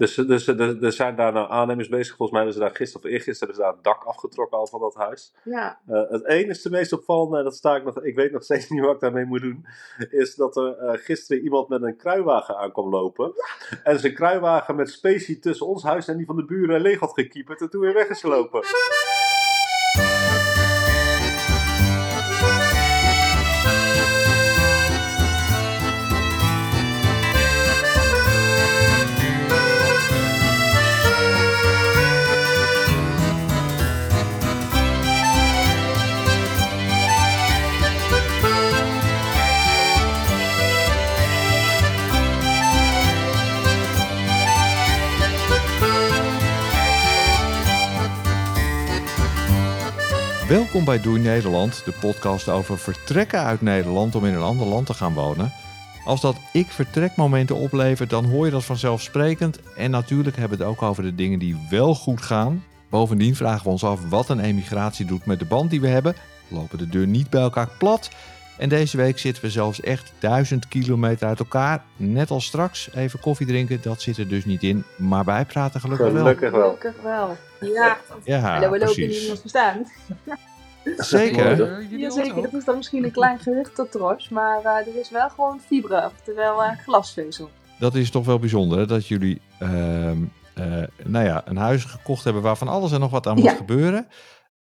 Dus, dus er, er zijn daar nou aannemers bezig. Volgens mij hebben ze daar gisteren of eergisteren hebben ze daar het dak afgetrokken al van dat huis. Ja. Uh, het enige meest opvallende, en dat sta ik nog, ik weet nog steeds niet wat ik daarmee moet doen, is dat er uh, gisteren iemand met een kruiwagen aankwam lopen. En zijn kruiwagen met specie tussen ons huis en die van de buren leeg had gekieperd en toen weer weggeslopen. Welkom bij Doei Nederland, de podcast over vertrekken uit Nederland om in een ander land te gaan wonen. Als dat ik vertrekmomenten oplevert, dan hoor je dat vanzelfsprekend. En natuurlijk hebben we het ook over de dingen die wel goed gaan. Bovendien vragen we ons af wat een emigratie doet met de band die we hebben. Lopen de deur niet bij elkaar plat. En deze week zitten we zelfs echt duizend kilometer uit elkaar. Net als straks even koffie drinken, dat zit er dus niet in. Maar bijpraten gelukkig wel. Gelukkig wel. Gelukkig wel. Ja. Ja, Hallo, we lopen precies. in iemands bestaan. Zeker. Jazeker, dat is dan misschien een klein gerucht tot tros, maar eh, er is wel gewoon fibre, oftewel eh, glasvezel. Dat is toch wel bijzonder hè, dat jullie ehm, eh, nou ja, een huis gekocht hebben waarvan alles en nog wat aan moet Ja. gebeuren.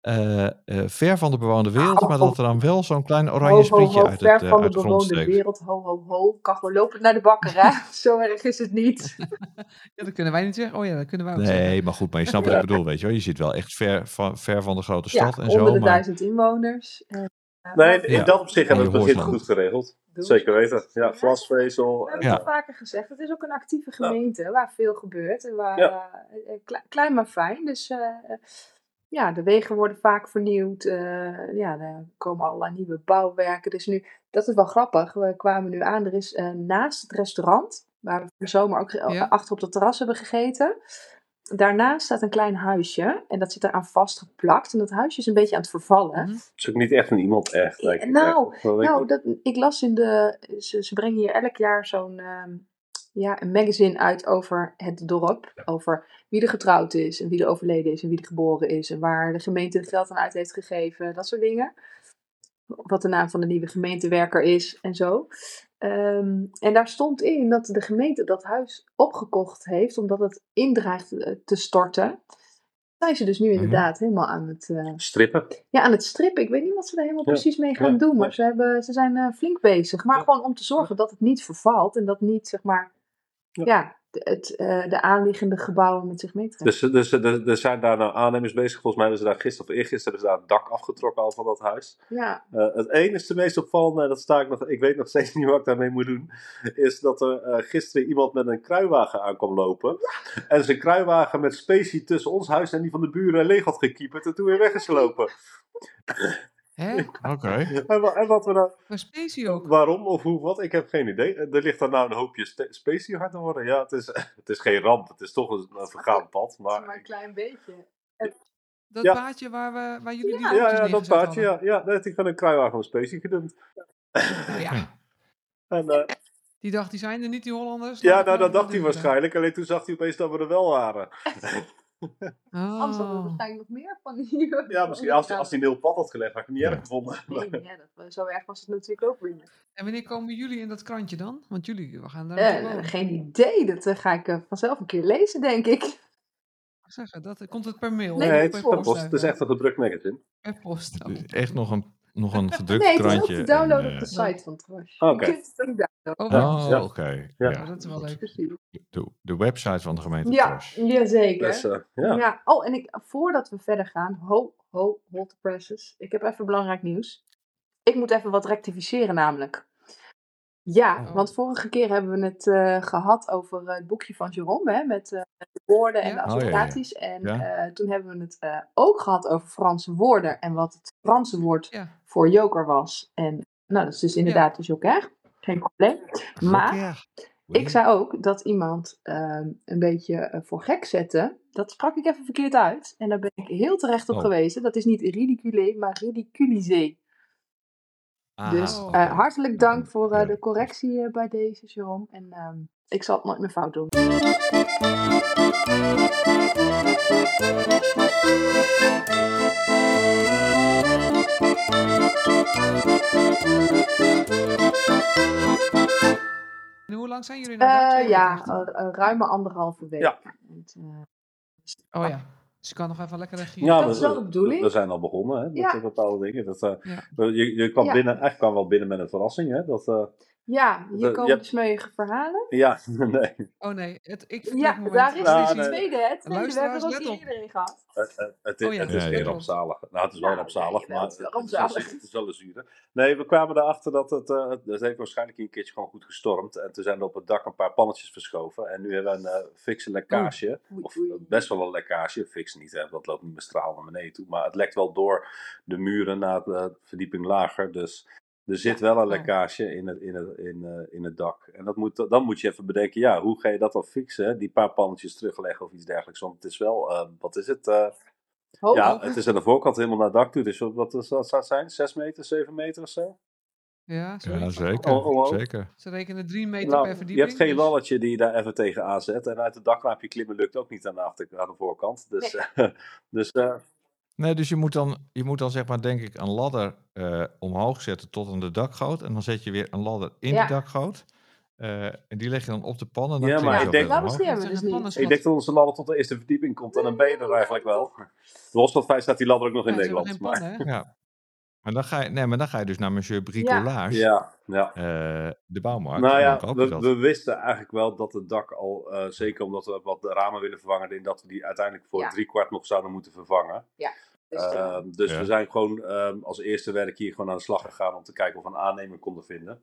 Eh, eh, ver van de bewoonde wereld, Ho, maar ho. dat er dan wel zo'n klein Ho, oranje ho, sprietje ho, uit, ver het, eh, van de uit bewoonde wereld, ho, ho, ho. Kan gewoon lopen naar de bakker, hè? Zo erg is het niet. Ja, dat kunnen wij niet zeggen. Oh ja, dat kunnen wij ook zeggen. Nee, maar goed, maar je snapt wat ik bedoel, weet je wel. Je zit wel echt ver van, ver van de grote Ja, stad en onder zo. de Maar, duizend inwoners. Nee, in Ja. dat opzicht hebben we En het begin goed geregeld. Zeker weten. Ja, Ja. glasvezel. We en- hebben Ja. het al vaker gezegd. Het is ook een actieve gemeente waar veel gebeurt. En waar, Ja. kle- klein maar fijn. Dus ja, de wegen worden vaak vernieuwd. eh, ja, er komen allerlei nieuwe bouwwerken. Dus nu, dat is wel grappig. We kwamen nu aan. Er is eh, naast het restaurant, waar we de zomer ook Ja. achter op het terras hebben gegeten. Daarnaast staat een klein huisje. En dat zit eraan vastgeplakt. En dat huisje is een beetje aan het vervallen. Mhm. Het is ook niet echt een iemand echt. ik, Nou, echt. Wel, weet Nou, ik- dat, ik las in de. Ze, ze brengen hier elk jaar zo'n. ehm, ja, een magazine uit over het dorp. Over wie er getrouwd is en wie er overleden is en wie er geboren is. En waar de gemeente het geld aan uit heeft gegeven. Dat soort dingen. Wat de naam van de nieuwe gemeentewerker is en zo. Ehm, en daar stond in dat de gemeente dat huis opgekocht heeft omdat het indreigt eh, te storten. Zijn ze dus nu Mhm. inderdaad helemaal aan het. eh, Strippen. ja, aan het strippen. Ik weet niet wat ze er helemaal Ja, precies mee gaan ja, doen. Maar ze, hebben, ze zijn eh, flink bezig. Maar Ja. gewoon om te zorgen dat het niet vervalt. En dat niet, zeg maar, Ja. ja, de, het, eh, de aanliggende gebouwen met zich meetrekken. Dus, dus er, er zijn daar nou aannemers bezig. Volgens mij hebben ze daar gisteren of eergisteren hebben ze daar het dak afgetrokken al van dat huis. Ja, Eh, het enige meest opvallende, en dat sta ik nog, ik weet nog steeds niet wat ik daarmee moet doen, is dat er eh, gisteren iemand met een kruiwagen aankwam lopen. En zijn kruiwagen met specie tussen ons huis en die van de buren leeg had gekieperd en toen weer weggeslopen. Hè? Oké. En, en wat we nou, Maar specie ook. waarom of hoe, wat, ik heb geen idee. Er ligt daar nou een hoopje spe- specie hard te worden. Ja, het is, het is geen ramp, het is toch een, een vergaan pad. dat is maar een Maar, klein beetje. Dat Ja. paadje waar, we, waar jullie die ja, ja, dat paardje, ja. ja net, ik had een kruiwagen met specie gedumpt. Oh ja. En, eh, Die dacht, die zijn er niet, die Hollanders. ja, Laat nou ik dat maar dacht hij waarschijnlijk. Alleen toen zag hij opeens dat we er wel waren. Anders hadden we Oh. waarschijnlijk nog meer van die... Ja, misschien als, als hij een heel pad had gelegd, had ik het niet erg gevonden. Nee, ja, dat, zo erg was het natuurlijk ook weer niet. En wanneer komen jullie in dat krantje dan? Want jullie we gaan daar Eh, geen idee, dat eh, ga ik eh, vanzelf een keer lezen, denk ik. Ik zeg het, dat, komt het per mail? Nee, het per is per post. Het is echt een gedrukt magazine. Per post. oh. Echt nog een, nog een gedrukt Nee, het is ook krantje. te downloaden en, op de eh, site van Tros. Oké. Je kunt het ook downloaden. Oh, Oh, Ja. oké. Ja. Ja. dat is wel leuk. De, de website van de gemeente Ja, jazeker. Dus, eh, ja. Ja. Oh, en ik, voordat we verder gaan, ho, ho, hot presses. Ik heb even belangrijk nieuws. Ik moet even wat rectificeren namelijk. Ja, Oh. want vorige keer hebben we het eh, gehad over eh, het boekje van Jerome, hè, met eh, de woorden en Ja. de Oh, ja, ja. associaties. En Ja. eh, toen hebben we het eh, ook gehad over Franse woorden en wat het Franse woord Ja. voor joker was. En nou, dat is dus inderdaad de joker. Geen probleem. Maar Joker. ik zei ook dat iemand ehm, een beetje voor gek zette. Dat sprak ik even verkeerd uit. En daar ben ik heel terecht op Oh. gewezen. Dat is niet ridiculé, maar ridiculisé. Dus eh, hartelijk dank voor eh, de correctie eh, bij deze, Jerome. En ehm, ik zal het nooit meer fout doen. En hoe lang zijn jullie nou? Ja, ruime anderhalve week. Ja. Oh ja. Dus je kan nog even lekker reageren. Ja, dat we- is wel de bedoeling. We zijn al begonnen hè, met Ja. bepaalde dingen. Dat, eh, Ja. je, je kwam Ja. binnen, eigenlijk kwam wel binnen met een verrassing. Hè? Dat, eh, ja, hier komen de smeuïge verhalen. ja, nee. Oh nee, het ik Ja, daar is Ja, dus nee. de tweede. Het tweede. We hebben er ook op. iedereen gehad. Het, het, Oh ja, het is geen ja. rampzalig. Nou, het is wel Nou, rampzalig, nee, maar het is wel het is wel rampzalig. zu- het is wel een zure. Nee, we kwamen erachter dat het, eh, het, het heeft waarschijnlijk een keertje gewoon goed gestormd. En toen zijn er op het dak een paar pannetjes verschoven. En nu hebben we een fikse lekkage. Oei, Of eh, best wel een lekkage. Fix niet, hè, dat loopt niet met straal naar beneden toe. Maar het lekt wel door de muren naar de verdieping lager. Dus er zit wel een lekkage in het, in het, in, eh, in het dak. En dat moet, dan moet je even bedenken, ja, hoe ga je dat dan fixen? hè? Die paar pannetjes terugleggen of iets dergelijks. Want het is wel, eh, wat is het? eh, Hoog. ja, het is aan de voorkant helemaal naar het dak toe. Dus wat zou het zijn? 6 meter, 7 meter of zo? Ja, zo. Ja, zeker. Oh, oh, oh. zeker. Ze rekenen drie meter Nou, per je verdieping. hebt geen dus- lalletje die je daar even tegen aanzet. En uit het dakraampje klimmen lukt ook niet aan de, achter, aan de voorkant. Dus, dus eh, Nee, dus je moet, dan, je moet dan zeg maar denk ik een ladder eh, omhoog zetten tot aan de dakgoot. En dan zet je weer een ladder in Ja. de dakgoot. Eh, en die leg je dan op de pan en dan Ja, maar je ik denk- Dat dus niet. pannen- ik denk dat onze ladder tot de eerste verdieping komt. En dan ben je er eigenlijk wel. Los van het feit staat die ladder ook nog in Ja, Nederland. Maar, pannen? Ja. Maar dan, ga je, nee, maar dan ga je dus naar Monsieur Bricolage, ja, ja. eh, de bouwmarkt. Nou ja, we, dat. we wisten eigenlijk wel dat het dak al, eh, zeker omdat we wat de ramen willen vervangen, in dat we die uiteindelijk voor Ja. drie kwart nog zouden moeten vervangen. Dus, Ehm, dus Ja. we zijn gewoon ehm, als eerste werk hier gewoon aan de slag gegaan om te kijken of we een aannemer konden vinden.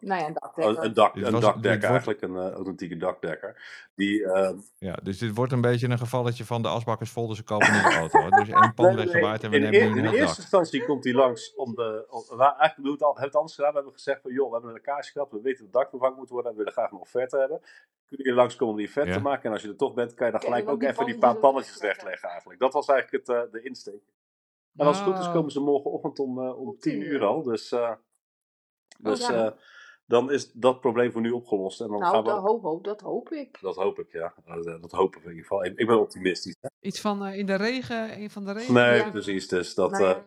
Nou ja, een dakdekker. Een, een, dak, Dit een dakdekker dit wordt- eigenlijk, een eh, authentieke dakdekker. Die, ehm, Ja, dus dit wordt een beetje een gevalletje van de asbakkers volden ze kopen een nieuwe auto. Dus één pan Nee, en we in, nemen een in heel eerste dak. instantie komt hij langs om de. Om, eigenlijk we hebben we het anders gedaan. We hebben gezegd van joh, we hebben een lekkage gehad. We weten dat het dak vervangen moet worden en we willen graag een offerte hebben. Kunnen jullie langskomen om die offerte Ja. te maken? En als je er toch bent, kan je dan gelijk ook die even die pannetjes paar er pannetjes wegleggen. rechtleggen eigenlijk. Dat was eigenlijk het, eh, de insteek. En als het goed is Oh. komen ze morgenochtend om, eh, om 10 uur al. Dus, eh, dus Oh, eh, dan is dat probleem voor nu opgelost. En dan nou, gaan we, dat, hoop, hoop, dat hoop ik. dat hoop ik, ja. Dat, dat hopen we in ieder geval. Ik, ik ben optimistisch. hè. Iets van eh, in de regen, een van de regen. Nee, Ja. precies. Dus dat, Nou ja, eh,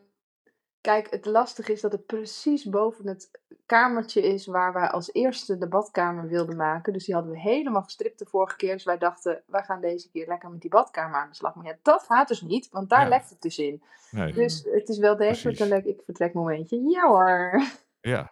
Kijk, het lastige is dat het precies boven het kamertje is waar wij als eerste de badkamer wilden maken. Dus die hadden we helemaal gestript de vorige keer. Dus wij dachten, wij gaan deze keer lekker met die badkamer aan de slag. Maar ja, dat gaat dus niet, want daar Ja. lekt het dus in. Nee, Dus het is wel degelijk een leuk ik vertrekmomentje. Ja hoor. ja.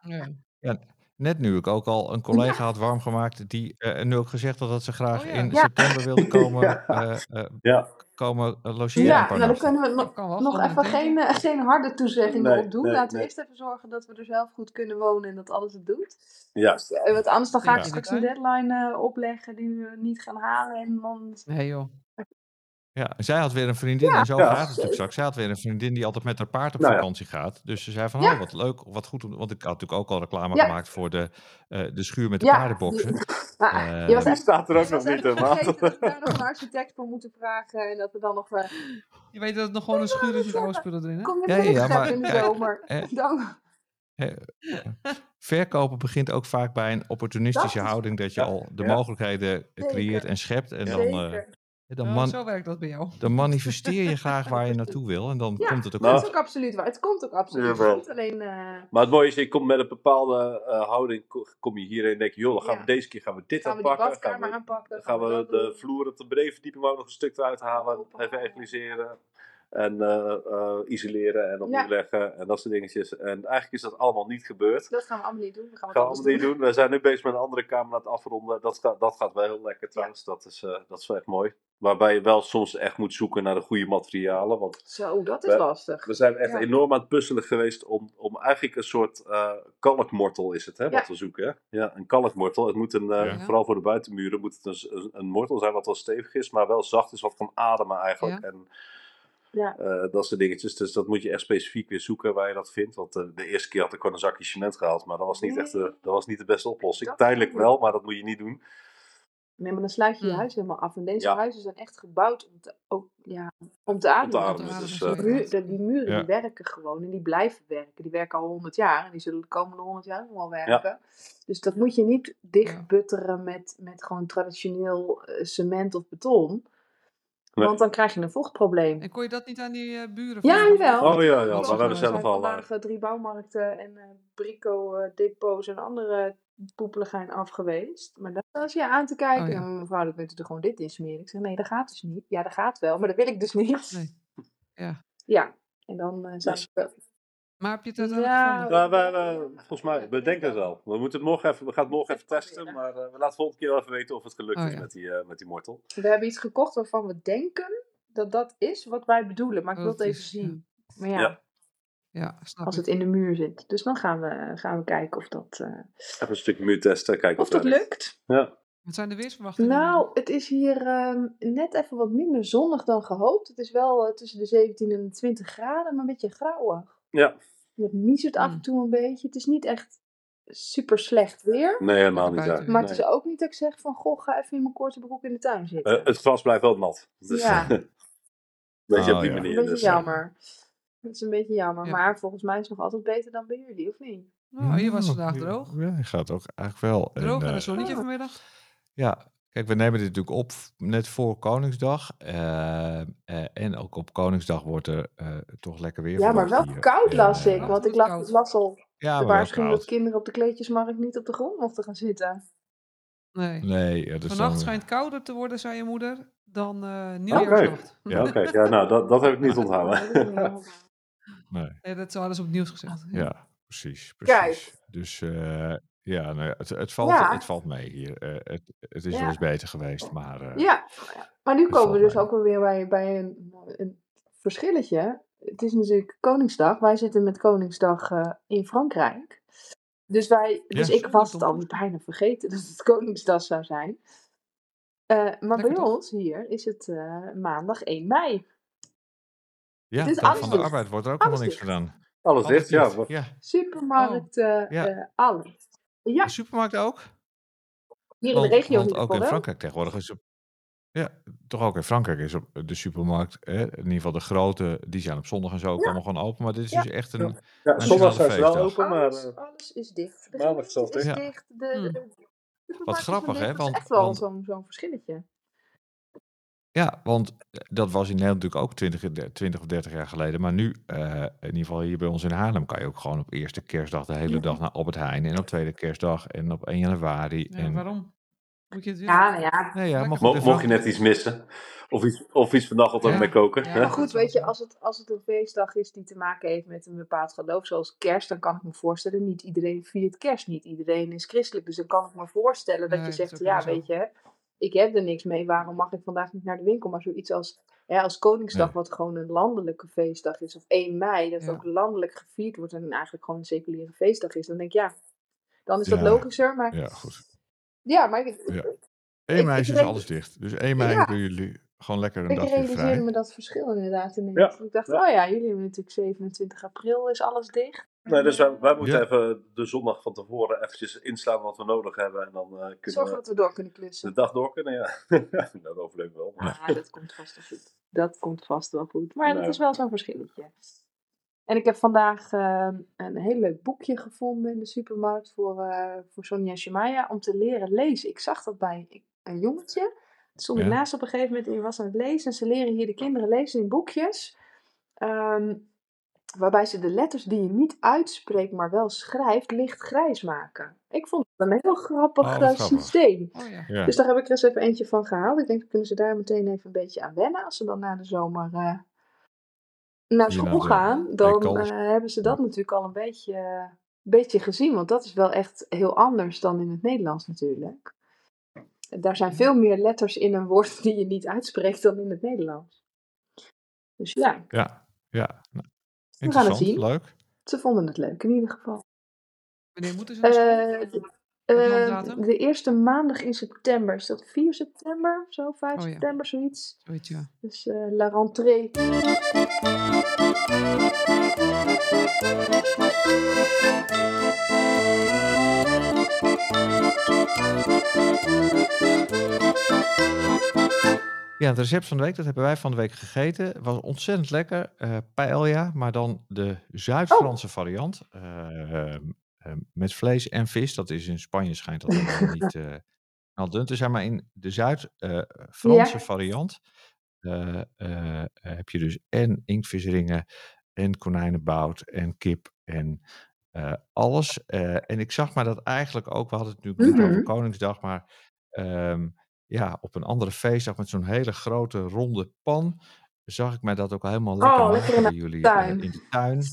Ja. Net nu ik ook al een collega had warm gemaakt die eh, nu ook gezegd had dat ze graag Oh ja. in Ja. september wilde komen, Ja. eh, eh, ja. komen logeren. Ja, nou dan kunnen we nog, nog even geen, geen harde toezeggingen Nee, op doen. nee, Laten we eerst even zorgen dat we er zelf goed kunnen wonen en dat alles het doet. Juist. Eh, Want anders dan ga ik Ja. straks een deadline eh, opleggen die we niet gaan halen. En dan Nee joh. Ja, zij had weer een vriendin, Ja. en zo Ja. gaat het natuurlijk straks. Zij had weer een vriendin die altijd met haar paard op Nou ja. vakantie gaat. Dus ze zei van, Ja. oh, wat leuk, wat goed. om- Want ik had natuurlijk ook al reclame Ja. gemaakt voor de, eh, de schuur met de Ja, paardenboksen. Maar, Eh, je was Die echt, staat er ook je nog niet helemaal. vergeten dat we daar nog een architect voor moeten vragen. En dat we dan nog... eh Je weet dat het nog gewoon een schuur is met oude spullen erin, hè? kom je Ja, ja, terug ja, hebben maar in de kijk, zomer. eh, Dan, Verkopen begint ook vaak bij een opportunistische Dat is- houding. Dat je Ja. al de Ja. mogelijkheden creëert en schept. En dan, eh, zeker. Dan, Oh, man- zo werkt dat bij jou. dan manifesteer je graag waar je naartoe wil. En dan Ja. komt het ook Nou, Dat is ook absoluut waar. Het komt ook absoluut. Alleen... eh, Maar het mooie is, je komt met een bepaalde eh, houding, ko- kom je hierheen en denk je, joh, dan gaan Ja. we deze keer gaan we dit gaan we die aanpakken. Gaan badkamer we, aanpakken. dan gaan we de vloer op de benedenverdieping ook nog een stuk eruit halen, even egaliseren en eh, eh, isoleren en opnieuw Ja. leggen en dat soort dingetjes. En eigenlijk is dat allemaal niet gebeurd. Dat gaan we allemaal niet doen. We gaan gaan we allemaal niet doen. We zijn nu bezig met een andere kamer aan het afronden. Dat gaat, dat gaat wel heel lekker trouwens. Dat, is, eh, dat is wel echt mooi. Waarbij je wel soms echt moet zoeken naar de goede materialen. Want Zo, dat is We- lastig. we zijn echt Ja. enorm aan het puzzelen geweest om, om eigenlijk een soort eh kalkmortel is het, hè, Ja. wat we zoeken. Hè? Ja, een kalkmortel. Het moet een, Ja. vooral voor de buitenmuren, moet het een, een, een mortel zijn wat wel stevig is, maar wel zacht is, wat kan ademen eigenlijk. En Ja. eh, dat soort dingetjes. Dus dat moet je echt specifiek weer zoeken waar je dat vindt. Want eh, de eerste keer had ik gewoon een zakje cement gehaald, maar dat was niet, Nee. echt de, dat was niet de beste oplossing. Dat Tijdelijk wel, maar dat moet je niet doen. Nee, maar dan sluit je je Hmm. huis helemaal af. En deze Ja. huizen zijn echt gebouwd om te, ook, ja, om te ademen. Om te dus, ademen, eh, De sorry. muur- de- die muren Ja. die werken gewoon en die blijven werken. Die werken al 100 jaar en die zullen de komende 100 jaar nog wel werken. Dus dat moet je niet dichtbutteren met, met gewoon traditioneel cement of beton. Nee. Want dan krijg je een vochtprobleem. En kon je dat niet aan die eh, buren Ja, jawel. Oh ja, ja, maar ze we hebben zelf al... eh, vandaag eh, drie bouwmarkten en eh brico eh, depots en andere poepeligijn af geweest. Maar dat was je aan te kijken. Oh, ja. En mevrouw, dan kunt u er gewoon dit insmeren. Ik zeg, nee, dat gaat dus niet. Ja, dat gaat wel, maar dat wil ik dus niet. Nee. Ja. Ja, en dan eh, zijn we... Maar heb je het uiteindelijk Ja, gevonden? Ja, wij, wij- volgens mij, we denken het wel. We, moeten het morgen even, we gaan het morgen even testen, maar eh, we laten volgende keer wel even weten of het gelukt Oh, is ja. met, die, eh, met die mortel. We hebben iets gekocht waarvan we denken dat dat is wat wij bedoelen. Maar ik wil het even zien. Maar ja, Ja. Ja, snap als ik. het in de muur zit. Dus dan gaan we, gaan we kijken of dat, eh, Even een stukje muur testen, kijken of of, dat lukt. Ja. Wat zijn de weersverwachtingen? Nou, het is hier ehm, net even wat minder zonnig dan gehoopt. Het is wel tussen de 17 en de 20 graden, maar een beetje grauwig. Ja, Het miezert af en Hmm. toe een beetje. Het is niet echt super slecht weer. nee, helemaal niet. buiten. Maar Nee. het is ook niet dat ik zeg van, goh, ga even in mijn korte broek in de tuin zitten. Eh, het gras blijft wel nat. Dus, Ja. een beetje Oh, op die ja. een manier. beetje dus, eh, jammer. Dat is een beetje jammer. Ja. Maar volgens mij is het nog altijd beter dan bij jullie, of niet? Nou, hier was het vandaag droog. Ja, hij gaat ook eigenlijk wel. Droog en eh, een zonnetje Ah. vanmiddag. Ja, kijk, we nemen dit natuurlijk op net voor Koningsdag. eh, eh, en ook op Koningsdag wordt er eh, toch lekker weer Ja, maar wel hier. koud las ik. Ja, Want ik las, las al Ja, de waarschuwing dat kinderen op de kleedjesmarkt niet op de grond mochten gaan zitten. Nee. Nee, ja, dus Vannacht dan, schijnt kouder te worden, zei je moeder, dan eh Oké. nieuwjaarsnacht. Ja, oké. Ja, nou, dat, dat heb ik niet onthouden. nee, Nee, dat hadden ze op het nieuws gezegd. Ja. ja, precies. Kijk. precies. Dus eh, ja, nou ja, het, het, valt, Ja. het valt mee hier. Eh, het, het is Ja. wel eens beter geweest, maar eh, Ja, maar nu komen we dus mee. ook weer bij, bij een, een verschilletje. Het is natuurlijk Koningsdag. Wij zitten met Koningsdag eh, in Frankrijk. Dus, wij, dus ik was het al bijna vergeten dat het Koningsdag zou zijn. Eh, maar Lekker bij toch? ons hier is het eh, maandag 1 mei. ja, Het is alles van de. Arbeid wordt er ook helemaal niks gedaan. Alles Alles dicht, ja. Supermarkt, eh Ja. eh, alles. Ja, de supermarkt ook? hier in de regio want ook in. Frankrijk tegenwoordig is op, ja, toch ook in Frankrijk is op de supermarkt, hè, in ieder geval de grote, die zijn op zondag en zo ook Ja. allemaal gewoon open. Maar dit is Ja. dus echt een, Ja, zondag zijn ze wel feestdag. open, maar... Alles, eh, alles is dicht. Maandag is dicht. De, Hmm. de, de supermarkt is grappig, hè, Dat is want- echt wel zo'n verschilletje. Ja, want dat was in Nederland natuurlijk ook 20, 20 of 30 jaar geleden. Maar nu, eh, in ieder geval hier bij ons in Haarlem, kan je ook gewoon op eerste kerstdag de hele Ja. dag naar Albert Heijn. En op tweede kerstdag en op 1 januari. Ja, en, waarom? Moet je het? Ja, ja. Nee, ja, maar goed, Mo- in mocht je net iets missen. Of iets, of iets vanacht Ja. mee koken. Ja. hè? Maar goed, weet je, als het, als het een feestdag is die te maken heeft met een bepaald geloof, zoals kerst, dan kan ik me voorstellen, niet iedereen viert kerst, niet iedereen is christelijk. Dus dan kan ik me voorstellen dat Nee, je zegt, ja, zo. weet je, ik heb er niks mee, waarom mag ik vandaag niet naar de winkel? Maar zoiets als, ja, als Koningsdag, wat gewoon een landelijke feestdag is, of 1 mei, dat Ja. ook landelijk gevierd wordt en eigenlijk gewoon een seculiere feestdag is, dan denk ik, ja, dan is dat Ja. logischer. Maar ja, Ja, goed. maar ik, Ja. Ik- 1 mei ik is dus alles dicht. Dus 1 mei Ja. doen jullie gewoon lekker een ik dagje realiseerde vrij. me dat verschil inderdaad ineens. Ja. Ik dacht, Ja. oh ja, jullie hebben natuurlijk 27 april, is alles dicht. Nee, dus wij, wij moeten Ja. even de zondag van tevoren eventjes inslaan wat we nodig hebben. En dan eh, kunnen Zorgen we dat we door kunnen klussen. de dag door kunnen. Ja, dat overleven we wel. maar- Ja, dat komt vast wel goed. Dat komt vast wel goed. Maar dat is wel zo'n verschilletje. En ik heb vandaag eh, een heel leuk boekje gevonden in de supermarkt voor, eh voor Sonja en Shemaya om te leren lezen. Ik zag dat bij een jongetje. Stond ik Ja. naast op een gegeven moment en die was aan het lezen. En ze leren hier de kinderen lezen in boekjes. Ehm, waarbij ze de letters die je niet uitspreekt, maar wel schrijft, licht grijs maken. Ik vond het een heel grappig Oh, grappig. systeem. Oh ja. Ja. Dus daar heb ik er eens even eentje van gehaald. Ik denk, dan kunnen ze daar meteen even een beetje aan wennen. Als ze dan na de zomer eh, naar school gaan, dan eh, hebben ze dat natuurlijk al een beetje, eh, beetje gezien. Want dat is wel echt heel anders dan in het Nederlands natuurlijk. Daar zijn veel meer letters in een woord die je niet uitspreekt dan in het Nederlands. Dus ja, Ja, ja. We gaan het zien. leuk. ze vonden het leuk in ieder geval. Wanneer moeten ze naar? Eh, de, eh, de eerste maandag in september. Is dat 4 september of zo? 5 Oh ja. september, zoiets. Zoiets, ja. Dus eh, la rentrée. Ja, het recept van de week, dat hebben wij van de week gegeten. Het was ontzettend lekker. eh paella, maar dan de Zuid-Franse variant. Eh, eh, met vlees en vis. Dat is in Spanje schijnt dat helemaal niet al dun te zijn. Maar in de Zuid-Franse Ja. variant heb je dus en inktvisringen en konijnenbout en kip en alles. En ik zag maar dat eigenlijk ook, we hadden het nu over Mhm. Koningsdag, maar ehm, ja, op een andere feestdag met zo'n hele grote ronde pan, zag ik mij dat ook al helemaal lekker Oh, lekker in de jullie eh, tuin. in de tuin.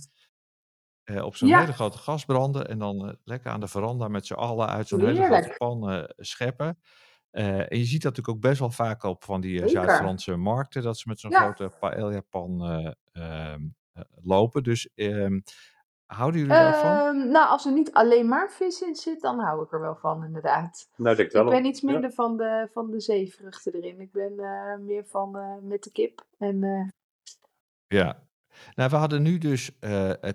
Eh, op zo'n Ja. hele grote gas branden en dan eh, lekker aan de veranda met z'n allen uit zo'n hele grote pan scheppen. En je ziet dat natuurlijk ook best wel vaak op van die. Zuid-Franse markten, dat ze met zo'n Ja. grote paella-pan eh, ehm, eh, lopen. Dus ehm, houden jullie daarvan? Ehm, nou, als er niet alleen maar vis in zit, dan hou ik er wel van, inderdaad. Nou, ik denk het Ik wel. ben iets Ja. minder van, de, van de zeevruchten erin. Ik ben eh, meer van eh, met de kip. En eh, Ja. Nou, we hadden nu dus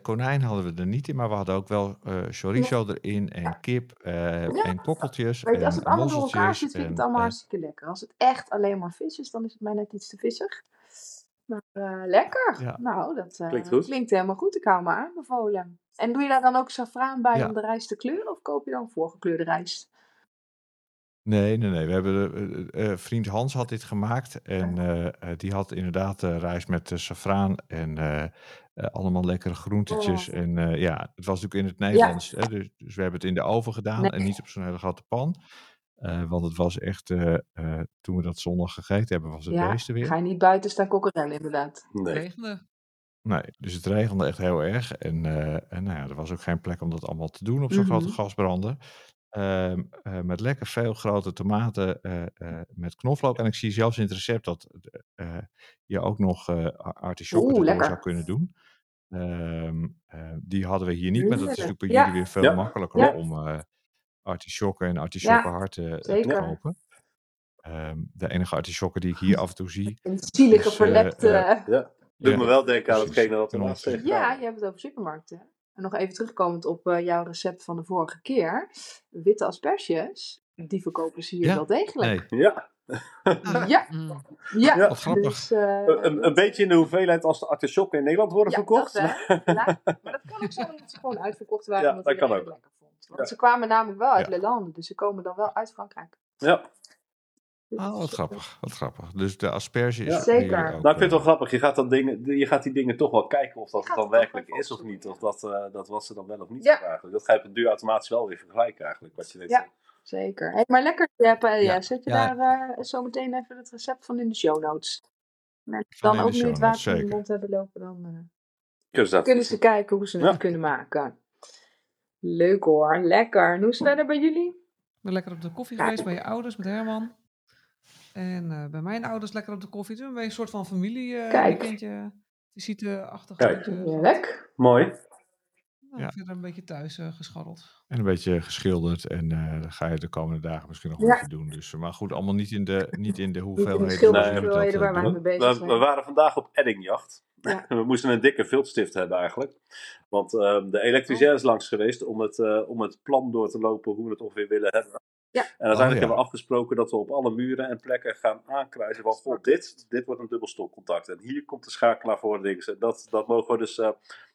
konijn hadden we er niet in, maar we hadden ook wel eh chorizo erin en kip eh, Ja. en kokkeltjes weet je, als en het allemaal door elkaar zit, vind ik het en, allemaal hartstikke lekker. Als het echt alleen maar vis is, dan is het mij net iets te vissig. Maar eh, lekker. Ja. Nou, dat eh, Klinkt goed. klinkt helemaal goed. Ik hou me aanbevolen. En doe je daar dan ook safraan bij Ja. om de rijst te kleuren? Of koop je dan voorgekleurde rijst? Nee, nee, nee. We hebben eh, vriend Hans had dit gemaakt en eh, eh, die had inderdaad rijst met safraan en eh, eh, allemaal lekkere groentetjes. Oh. En eh, ja, het was natuurlijk in het Nederlands, hè, dus, dus we hebben het in de oven gedaan Nee. en niet op zo'n hele grote pan. Eh, want het was echt, eh, eh, toen we dat zondag gegeten hebben, was het Ja, beesten weer. ga je niet buiten staan kokkerellen inderdaad. Nee. Regende. Nee, dus het regende echt heel erg. En, eh, en nou ja, er was ook geen plek om dat allemaal te doen op zo'n grote Mhm. gasbrander. Ehm, eh, met lekker veel grote tomaten eh, eh, met knoflook. En ik zie zelfs in het recept dat eh, je ook nog eh artisjokken Oeh, erdoor lekker. zou kunnen doen. Ehm, eh, die hadden we hier niet, maar dat is natuurlijk bij Ja. jullie weer veel Ja. makkelijker Ja. om eh artisjokken en artisjokkenharten eh, te kopen. Ehm, de enige artisjokken die ik hier af en toe zie. Een zielige eh, verlepte... eh, Ja. Doet Ja, me wel denken aan hetgene wat we Knol. laatst tegen Ja, je hebt het over supermarkten. En nog even terugkomend op eh, jouw recept van de vorige keer. Witte asperges, die verkopen ze hier Ja, wel degelijk. Nee, Ja, Ja, Mm. ja. Ja. Grappig. Dus, eh, een, een beetje in de hoeveelheid als de artisjokken in Nederland worden ja, verkocht. dat. Ja, maar dat kan ook zijn dat ze gewoon uitverkocht waren Ja, dat kan ook. Want Ja. ze kwamen namelijk wel uit Ja. Le Lande, dus ze komen dan wel uit Frankrijk. Ja. Dus, Oh, wat grappig, wat grappig. Dus de asperge is Ja. Zeker. ook, Nou, ik vind het wel eh, grappig. Je gaat, dan dingen, je gaat die dingen toch wel kijken of dat het dan werkelijk wel is of niet. Of dat, eh, dat wat ze dan wel of niet Ja. eigenlijk. Dat ga je op het duur automatisch wel weer vergelijken eigenlijk. Wat je net Ja. Zeker. Hey, maar lekker, ja, paella. Ja. Zet je Ja. daar eh, zo meteen even het recept van in de show notes. En dan ook nu show het water in de mond hebben lopen, dan eh, Kunnen ze dat kunnen ze kijken hoe ze het kunnen maken. Leuk hoor, lekker. En hoe is het verder bij jullie? Ik ben lekker op de koffie Ja. geweest bij je ouders met Herman. En eh, bij mijn ouders lekker op de koffie. Toen ben je een soort van familie eh Kijk. weekendje, visiteachtig. Kijk. Heerlijk. Mooi. Nou, Ja. Verder een beetje thuis eh, gescharreld. En een beetje geschilderd. En eh dan ga je de komende dagen misschien nog een Ja. beetje doen. Dus, maar goed, allemaal niet in de, niet in de Niet in de hoeveelheden waar We, zijn. we waren vandaag op eddingjacht. Ja. We moesten een dikke viltstift hebben eigenlijk. Want eh, de elektricien is langs geweest om het, eh, om het plan door te lopen hoe we het ongeveer willen hebben. Ja. En uiteindelijk Oh, ja. hebben we afgesproken dat we op alle muren en plekken gaan aankruisen van goh, dit, dit wordt een dubbelstokcontact. En hier komt de schakelaar voor links. En dat, dat mogen we dus eh,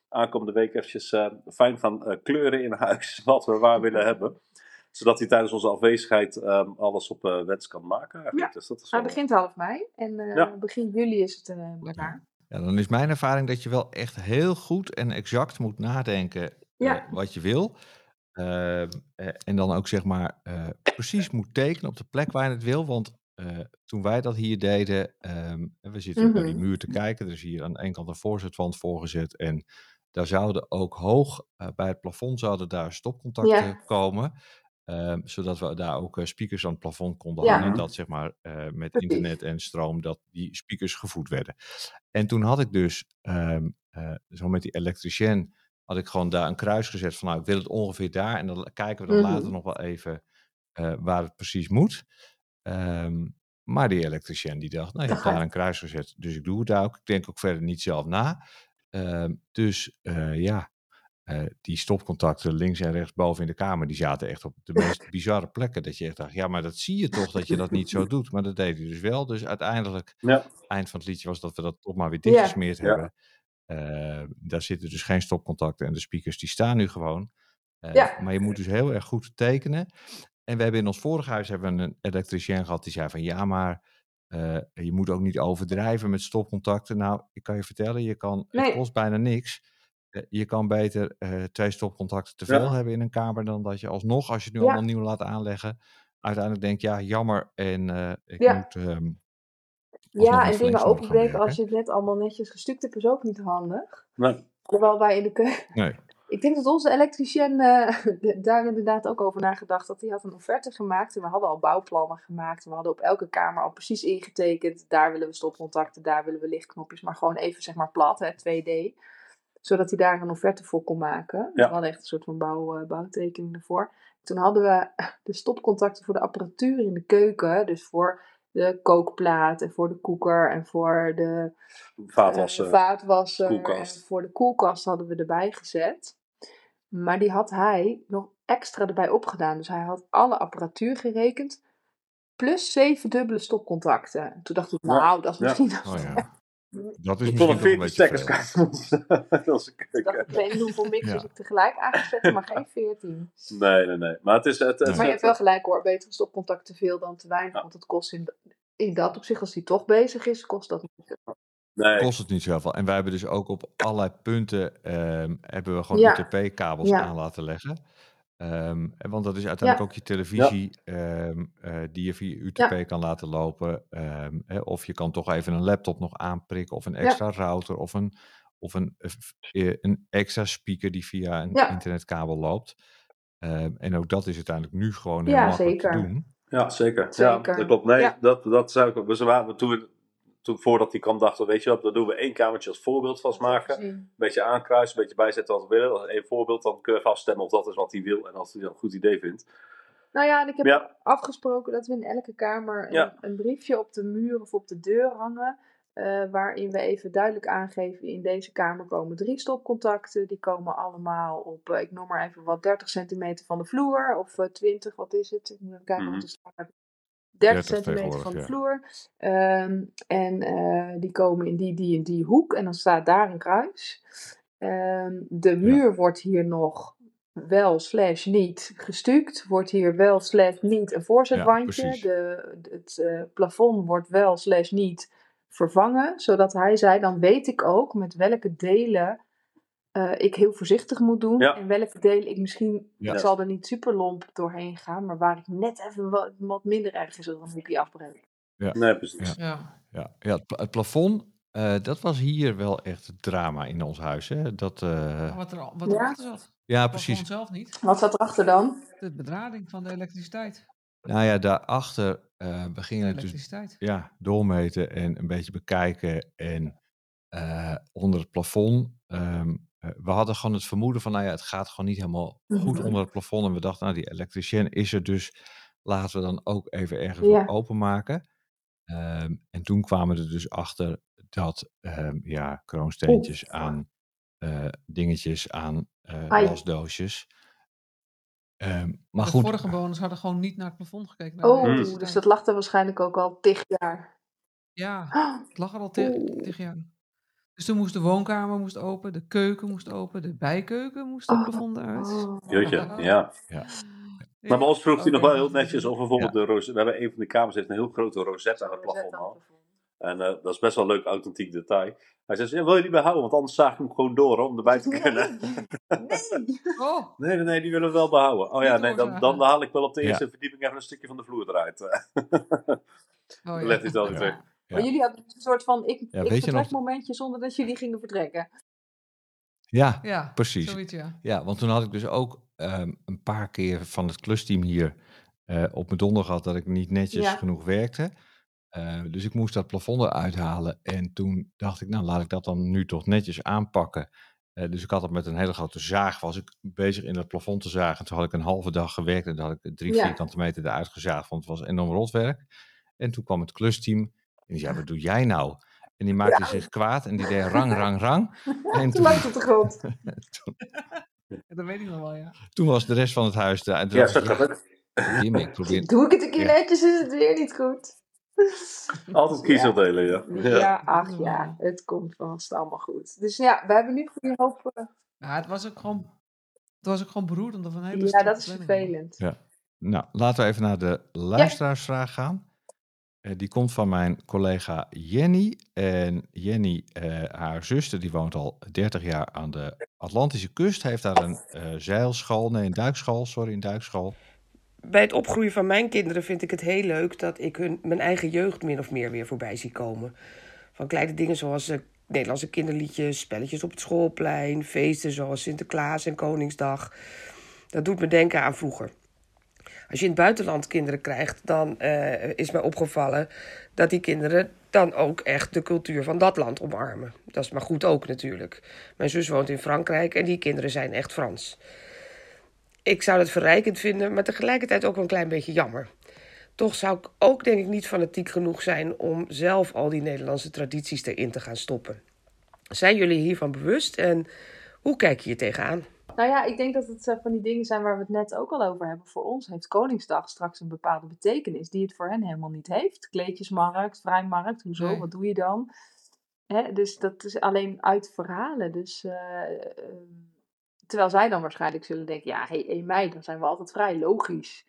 aankomende week eventjes eh, fijn gaan eh, kleuren in huis. Wat we waar willen hebben. Zodat hij tijdens onze afwezigheid eh, alles op wens kan maken eigenlijk. Ja. Dus dat is Hij wel... begint half mei en eh, Ja. begin juli is het eh Lekker. Ja, dan is mijn ervaring dat je wel echt heel goed en exact moet nadenken eh, Ja. wat je wil. Ehm, eh, en dan ook zeg maar eh, precies moet tekenen op de plek waar je het wil. Want eh, toen wij dat hier deden, en we zitten bij die Mhm. muur te kijken. Er is hier aan de ene kant een voorzetwand voorgezet. En daar zouden ook hoog eh, bij het plafond zouden daar stopcontacten Ja. komen. Ehm, zodat we daar ook eh, speakers aan het plafond konden Ja. hangen. Dat zeg maar eh, met internet en stroom, dat die speakers gevoed werden. En toen had ik dus, ehm, eh, zo met die elektricien, had ik gewoon daar een kruis gezet van nou, ik wil het ongeveer daar. En dan kijken we dan later nog wel even waar het precies moet. Ehm, maar die elektricien die dacht, nou je hebt daar een kruis gezet, dus ik doe het daar ook. Ik denk ook verder niet zelf na. Dus ja, eh, die stopcontacten links en rechts boven in de kamer, die zaten echt op de meest bizarre plekken. Dat je echt dacht, ja, maar dat zie je toch dat je dat niet zo doet. Maar dat deed hij dus wel. Dus uiteindelijk Ja. eind van het liedje was dat we dat toch maar weer dichtgesmeerd Ja. hebben. Eh, daar zitten dus geen stopcontacten en de speakers die staan nu gewoon. Eh, Ja. Maar je moet dus heel erg goed tekenen. En we hebben in ons vorige huis hebben we een elektricien gehad die zei van ja, maar je moet ook niet overdrijven met stopcontacten. Nou, ik kan je vertellen, je kan, Nee. het kost bijna niks. Eh, je kan beter eh, twee stopcontacten te Ja. veel hebben in een kamer dan dat je alsnog, als je het nu Ja. allemaal nieuw laat aanleggen, uiteindelijk denkt, ja, jammer. En eh, ik Ja. moet. ehm, Ja, en dingen openbreken als je het net allemaal netjes gestuukt hebt, is ook niet handig. Nee. Terwijl wij in de keuken. Nee. Ik denk dat onze elektricien daar inderdaad ook over nagedacht had. Die had een offerte gemaakt en we hadden al bouwplannen gemaakt. En we hadden op elke kamer al precies ingetekend. Daar willen we stopcontacten, daar willen we lichtknopjes. Maar gewoon even zeg maar plat, hè, 2D. Zodat hij daar een offerte voor kon maken. Ja. We hadden echt een soort van bouw, eh, bouwtekening ervoor. Toen hadden we de stopcontacten voor de apparatuur in de keuken. Dus voor de kookplaat en voor de koeker en voor de Vaatwassen. vaatwasser koelkast. en voor de koelkast hadden we erbij gezet. Maar die had hij nog extra erbij opgedaan. Dus hij had alle apparatuur gerekend. Plus zeven dubbele stopcontacten. En toen dacht ik, Ja, nou, dat is ja. misschien... Oh ja. Dat is Ik misschien nog een een 14 beetje stekkers veel. kwijt in onze- in onze Ik dacht, keuken. ik weet niet hoeveel mixers Ja. ik tegelijk aangezet heb, maar geen 14. Nee, nee, nee. Maar het is... Het, het. Maar je hebt wel gelijk hoor, beter stopcontact te veel dan te weinig. Ja. Want het kost in, in dat opzicht, als die toch bezig is, kost dat niet. nee. kost het niet zoveel. En wij hebben dus ook op allerlei punten ehm, hebben we gewoon Ja. UTP-kabels Ja. aan laten leggen. Ehm, en want dat is uiteindelijk ook je televisie ehm, eh, die je via UTP kan laten lopen. Ehm, hè, of je kan toch even een laptop nog aanprikken of een extra router of een, of een, eh, eh, een extra speaker die via een Ja. internetkabel loopt. Ehm, en ook dat is uiteindelijk nu gewoon Ja, heel makkelijk te doen. Ja, zeker. Zeker. Ja, dat klopt. Nee, Ja. dat, dat zou ik... We waren toen, toen voordat die kwam dachten we, weet je wat, dan doen we één kamertje als voorbeeld vastmaken. Een beetje aankruisen, een beetje bijzetten wat we willen. Als één voorbeeld, dan kun je even afstemmen of dat is wat hij wil. En als hij dat een goed idee vindt. Nou ja, en ik heb Ja. afgesproken dat we in elke kamer een, Ja. een briefje op de muur of op de deur hangen. eh, waarin we even duidelijk aangeven, in deze kamer komen drie stopcontacten. Die komen allemaal op, eh, ik noem maar even wat, 30 centimeter van de vloer. Of eh, 20, wat is het? Ik moet even kijken Mhm. wat de slag heb. 30 30 centimeter van de vloer. Ehm, en eh, die komen in die, die en die hoek. En dan staat daar een kruis. Ehm, de muur wordt hier nog wel slash niet gestuukt. Wordt hier wel slash niet een voorzetwandje. de, het eh, plafond wordt wel slash niet vervangen. Zodat hij zei, dan weet ik ook met welke delen eh, ik heel voorzichtig moet doen. Ja. En welke delen ik misschien, Ja. ik zal er niet super lomp doorheen gaan. Maar waar ik net even wat, wat minder erg is, dan moet ik die afbreken. Nee, precies. Ja. Ja, ja het, pla- het plafond, eh, dat was hier wel echt het drama in ons huis. Hè? Dat, eh, Wat, er, wat Ja. erachter zat. ja, precies. zelf niet. Wat zat erachter dan? De bedrading van de elektriciteit. Nou ja, daarachter eh we De gingen het dus elektriciteit. ja, doormeten en een beetje bekijken. En eh, onder het plafond, ehm, eh, we hadden gewoon het vermoeden van, nou ja, het gaat gewoon niet helemaal goed Mhm. onder het plafond. En we dachten, nou, die elektricien is er dus, laten we dan ook even ergens Ja. openmaken. Ehm, en toen kwamen we er dus achter dat, ehm, ja, kroonsteentjes aan eh, dingetjes, aan eh wasdoosjes. Ehm, maar de goed, vorige bewoners hadden gewoon niet naar het plafond gekeken. naar Oh, dus dat lag er waarschijnlijk ook al tig jaar. Ja, het lag er al tig jaar. Dus toen moest de woonkamer moest open, de keuken moest open, de bijkeuken moest het Oh. plafond eruit. oh. Jeetje, ja. Ja. Maar bij ons vroeg hij nog wel heel netjes of bijvoorbeeld de rosette. We hebben een van de kamers heeft een heel grote rosette aan het plafond al. En eh, dat is best wel een leuk authentiek detail. Hij zegt, ja, wil je die behouden? Want anders zaag ik hem gewoon door hoor, om erbij te kunnen. Nee. Oh, Nee, nee, nee, die willen we wel behouden. Oh ja, nee, dan, dan haal ik wel op de Ja. eerste verdieping even een stukje van de vloer eruit. oh ja. legt hij het wel weer Ja. terug. Ja. Maar jullie hadden een soort van ik, Ja, ik weet je nog- vertrekmomentje zonder dat jullie gingen vertrekken. ja, Ja, Precies. Zoiets, ja. Ja, want toen had ik dus ook ehm, een paar keer van het klusteam hier eh, op mijn donder gehad dat ik niet netjes Ja. genoeg werkte. Eh, dus ik moest dat plafond eruit halen. En toen dacht ik, nou laat ik dat dan nu toch netjes aanpakken. Eh, dus ik had het met een hele grote zaag, was ik bezig in het plafond te zagen. En toen had ik een halve dag gewerkt en toen had ik drie Ja. vierkante meter eruit gezaagd, want het was enorm rotwerk. En toen kwam het klusteam en die zei, wat doe jij nou? En die maakte zich kwaad en die deed rang, rang, rang. En toen, lang op de grond. toen, Dat weet ik nog wel, ja. toen was de rest van het huis daar. Ja, zo kan het. Jimmy, probeer... Doe ik het een keer Ja. netjes, is het weer niet goed. Altijd kiezerdelen, ja. Ja, ja. ach ja, het komt vast allemaal goed. Dus ja, we hebben nu goede hoop. eh, Ja, het was ook gewoon, het was ook gewoon beroerd. Of een hele Ja, dat is vervelend. Ja. Nou, laten we even naar de luisteraarsvraag gaan. Eh, die komt van mijn collega Jenny. En Jenny, eh, haar zuster, die woont al 30 jaar aan de Atlantische kust. Heeft daar een eh, zeilschool, nee, een duikschool, sorry, een duikschool. Bij het opgroeien van mijn kinderen vind ik het heel leuk dat ik hun mijn eigen jeugd min of meer weer voorbij zie komen. Van kleine dingen zoals Nederlandse kinderliedjes, spelletjes op het schoolplein, feesten zoals Sinterklaas en Koningsdag. Dat doet me denken aan vroeger. Als je in het buitenland kinderen krijgt, dan eh, is mij opgevallen dat die kinderen dan ook echt de cultuur van dat land omarmen. Dat is maar goed ook natuurlijk. Mijn zus woont in Frankrijk en die kinderen zijn echt Frans. Ik zou het verrijkend vinden, maar tegelijkertijd ook een klein beetje jammer. Toch zou ik ook denk ik niet fanatiek genoeg zijn om zelf al die Nederlandse tradities erin te gaan stoppen. Zijn jullie hiervan bewust en hoe kijk je hier tegenaan? Nou ja, ik denk dat het eh, van die dingen zijn waar we het net ook al over hebben. Voor ons heeft Koningsdag straks een bepaalde betekenis die het voor hen helemaal niet heeft. Kleedjesmarkt, vrijmarkt, hoezo, Nee. wat doe je dan? Hè, dus dat is alleen uit verhalen. Dus, eh, ehm, terwijl zij dan waarschijnlijk zullen denken, ja, hey, 1 mei, dan zijn we altijd vrij, logisch.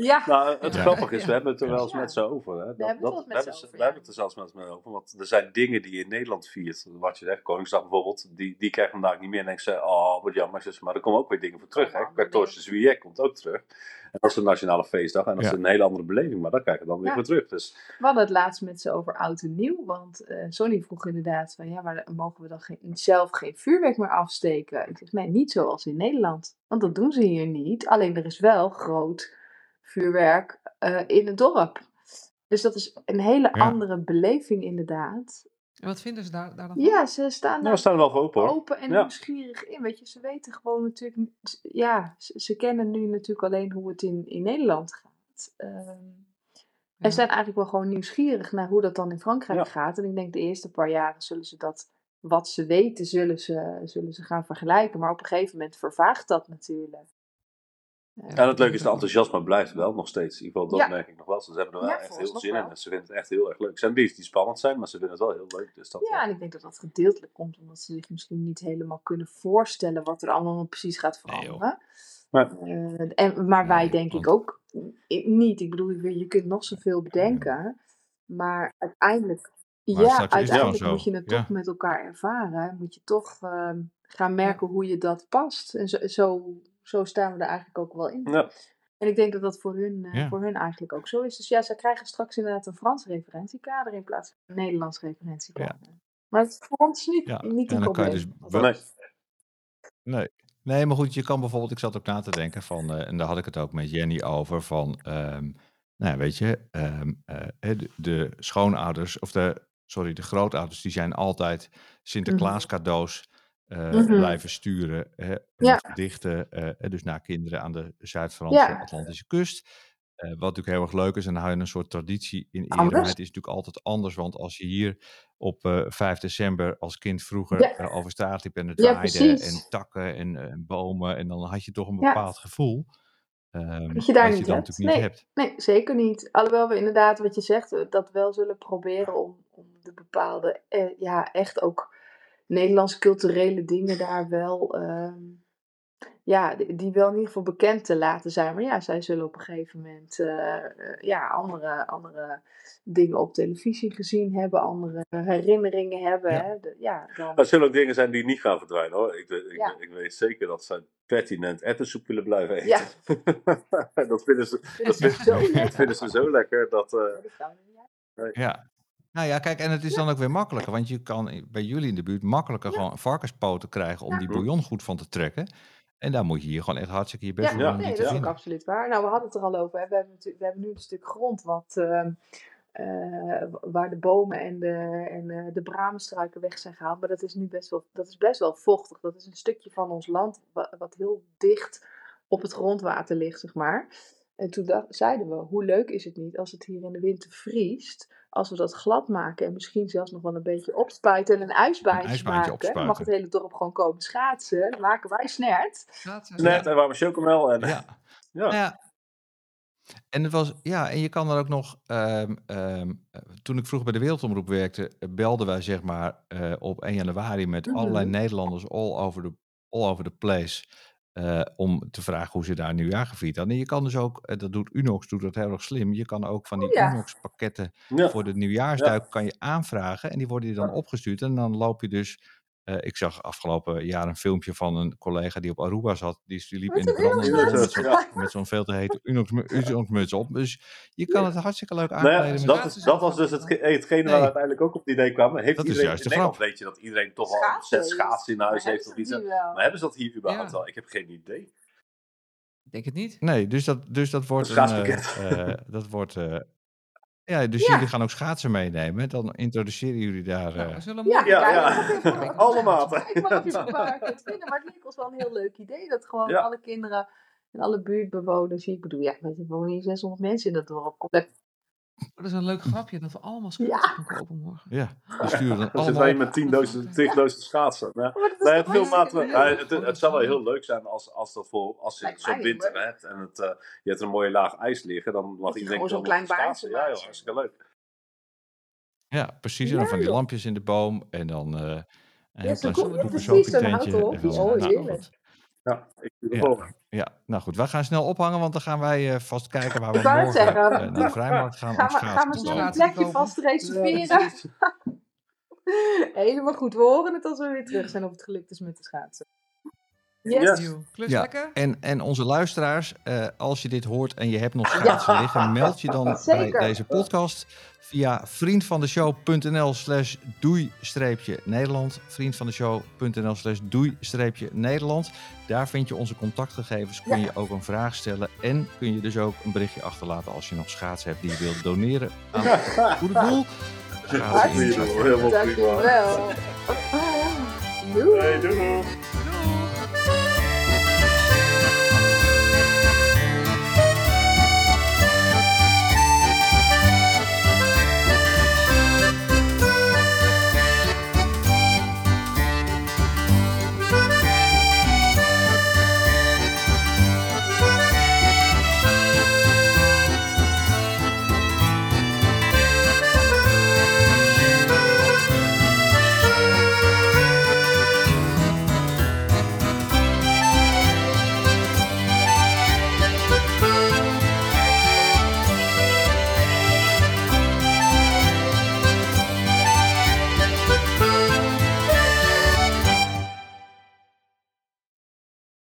Ja, Nou, het Ja. grappige is, we hebben het er wel eens Ja. met ze over. Hè? Dat, hebben het wel dat- eens met we ze hebben, over, we ja. hebben het er zelfs met ze over. Want er zijn dingen die je in Nederland viert. Wat je zegt, Koningsdag bijvoorbeeld, die, die krijgen we vandaag niet meer. En denken ze, oh, wat jammer. zus, Maar er komen ook weer dingen voor terug. 14 juillet komt ook terug. En dat is een nationale feestdag. En dat is een hele andere beleving. Maar dat krijgen we dan weer Ja. voor terug. Dus we hadden het laatst met ze over oud en nieuw. Want eh Sonny vroeg inderdaad van, ja, maar mogen we dan geen, zelf geen vuurwerk meer afsteken? Ik zeg, nee, niet zoals in Nederland. Want dat doen ze hier niet. Alleen er is wel groot vuurwerk eh, in het dorp. Dus dat is een hele Ja. andere beleving inderdaad. En wat vinden ze daar, daar dan van? Ja, ze staan nou, we staan er wel voor open hoor. open en Ja. nieuwsgierig in. Weet je, ze weten gewoon natuurlijk, ja, ze, ze kennen nu natuurlijk alleen hoe het in, in Nederland gaat. Ehm, Ja. en zijn eigenlijk wel gewoon nieuwsgierig naar hoe dat dan in Frankrijk Ja. gaat. En ik denk de eerste paar jaren zullen ze dat, wat ze weten, zullen ze, zullen ze gaan vergelijken. Maar op een gegeven moment vervaagt dat natuurlijk. Eh, En het leuke is, de enthousiasme blijft wel nog steeds. In ieder geval, dat Ja. merk ik nog wel. Ze hebben er wel Ja, echt heel zin in. En ze vinden het echt heel erg leuk. Er zijn dingen die spannend zijn, maar ze vinden het wel heel leuk. Dus dat, Ja, en ik denk dat dat gedeeltelijk komt omdat ze zich misschien niet helemaal kunnen voorstellen wat er allemaal precies gaat Nee, veranderen. Maar- Eh, en, maar wij denk ik ook niet. Ik bedoel, je je kunt nog zoveel bedenken, maar uiteindelijk, Maar ja, het uiteindelijk moet je het ja. toch met elkaar ervaren. Moet je toch ehm, gaan merken hoe je dat past. En zo, zo, zo staan we er eigenlijk ook wel in. Ja. En ik denk dat dat voor hun, eh, Ja. voor hun eigenlijk ook zo is. Dus ja, zij krijgen straks inderdaad een Frans referentiekader in plaats van een Nederlands referentiekader. Maar het is voor ons niet, Ja, niet en een dan kan je probleem. dus wel- Nee. Nee. Nee, maar goed, je kan bijvoorbeeld, ik zat ook na te denken van, eh, en daar had ik het ook met Jenny over, van, ehm, nou ja, weet je, ehm, eh, de, de schoonouders, of de, sorry, de grootouders, die zijn altijd Sinterklaas cadeaus eh, Mhm. blijven sturen. Hè, en Ja. gedichten, eh, dus naar kinderen aan de Zuid-Franse Ja. Atlantische kust. Eh, wat natuurlijk heel erg leuk is, en dan hou je een soort traditie in ere. Maar het is natuurlijk altijd anders, want als je hier op eh 5 december als kind vroeger Ja. over straat liep en het waaide en takken en, en bomen, en dan had je toch een bepaald gevoel. ehm, Dat je daar niet dan hebt. natuurlijk niet Nee. hebt. Nee, zeker niet. Alhoewel we inderdaad, wat je zegt, dat wel zullen proberen om, om de bepaalde, eh, ja, echt ook Nederlandse culturele dingen daar wel, ehm, ja, die, wel in ieder geval bekend te laten zijn. Maar ja, zij zullen op een gegeven moment, eh, eh, ja, andere, andere dingen op televisie gezien hebben, andere herinneringen hebben. Ja. Hè? De- ja, dan, Er zullen ook dingen zijn die niet gaan verdwijnen hoor. Ik, weet- ik, Ja. ik weet zeker dat ze pertinent ettensoep willen blijven eten. Ja. dat, vinden ze, dat zo dat lekker. vinden ze zo lekker. Dat, eh, uit. Ja. Nou ja, kijk, en het is dan ook weer makkelijker, want je kan bij jullie in de buurt makkelijker gewoon varkenspoten krijgen om Ja. die bouillon goed van te trekken. En daar moet je hier gewoon echt hartstikke je best Ja, voor doen om nee, dat is ook absoluut waar. Nou, we hadden het er al over. Hè. We, hebben natuurlijk, we hebben nu een stuk grond wat, ehm, eh, waar de bomen en de, en eh, de bramenstruiken weg zijn gehaald. Maar dat is nu best wel, dat is best wel vochtig. Dat is een stukje van ons land wat, wat heel dicht op het grondwater ligt, zeg maar. En toen dacht, zeiden we, hoe leuk is het niet als het hier in de winter vriest, als we dat glad maken en misschien zelfs nog wel een beetje opspuiten en een ijsbaantje, Een ijsbaantje maken. Dan mag het hele dorp gewoon komen schaatsen. Dan maken wij snert. Schaatsen. net en warme chocomel. En, ja. Ja. Nou ja. En het was, ja, en je kan er ook nog, ehm, ehm, eh, toen ik vroeger bij de Wereldomroep werkte, belden wij zeg maar eh, op 1 januari met allerlei Mhm. Nederlanders all over the, all over the place. Eh, om te vragen hoe ze daar nieuwjaar gevierd hadden. En je kan dus ook, eh, dat doet Unox, doet dat heel erg slim. Je kan ook van die Oh ja. Unox pakketten Ja. voor de nieuwjaarsduik kan je aanvragen. En die worden je dan opgestuurd. En dan loop je dus... eh, ik zag afgelopen jaar een filmpje van een collega die op Aruba zat. Die, die liep Met in de brandende met zo'n veel te hete Unox, mu- Unox muts op. Dus je kan het hartstikke leuk Nou ja, aankleden. met dat, is, dat was dus het, hetgene waar Nee. we uiteindelijk ook op het idee kwamen. Heeft Dat is iedereen, juist de Nederland grap. weet je dat iedereen toch al een Schaatsen. set schaatsen in huis heeft of iets. Maar hebben ze dat hier überhaupt Ja. wel? Ik heb geen idee. Ik denk het niet. Nee, dus dat, dus dat wordt Een eh, dat wordt... eh, ja, dus Ja. jullie gaan ook schaatsen meenemen. Dan introduceren jullie daar... Nou, eh, we zullen Ja, Ja, ja. dat is even- Alle maten. Ik mag het het vinden, maar het leek ons wel een heel leuk idee. Dat gewoon Ja. alle kinderen en alle buurtbewoners, ik bedoel, ja, er wonen hier 600 mensen in dat dorp. Kom, dat- Dat is een leuk grapje dat we allemaal schaatsen gaan kopen morgen. ja, we sturen dan allemaal... wij met 10.000 10.000 schaatsen. Ja. Maar dat is Nee, toch het, ja, het, het zou wel heel leuk zijn als, als, dat voor, als je zo'n winter hebt en het, eh, je hebt een mooie laag ijs liggen, dan mag je iedereen gewoon zo'n klein schaatsen. baantje Ja, joh, hartstikke leuk. Ja, precies. En dan Ja, van die lampjes in de boom. En dan eh een heel zo klein cool. Ja, zo'n En Oh, goed. Ja, ik doe Ja. het ook. Ja, nou goed. We gaan snel ophangen, want dan gaan wij eh, vast kijken waar we morgen zeggen. eh, naar de vrijmarkt gaan Gaan we, gaan we Schaatsen plekje vast reserveren? Helemaal goed. We horen het als we weer terug zijn of het gelukt is met de schaatsen. Yes. Yes. Ja. En, en onze luisteraars, eh, als je dit hoort en je hebt nog schaatsen liggen, meld je dan bij deze podcast via vriendvandeshow.nl slash doei-nederland. Vriendvandeshow.nl slash doei-nederland. Daar vind je onze contactgegevens, kun je ook een vraag stellen en kun je dus ook een berichtje achterlaten als je nog schaatsen hebt die je wilt doneren aan het goede doel. Dankjewel. Doei. Hey, doei doei.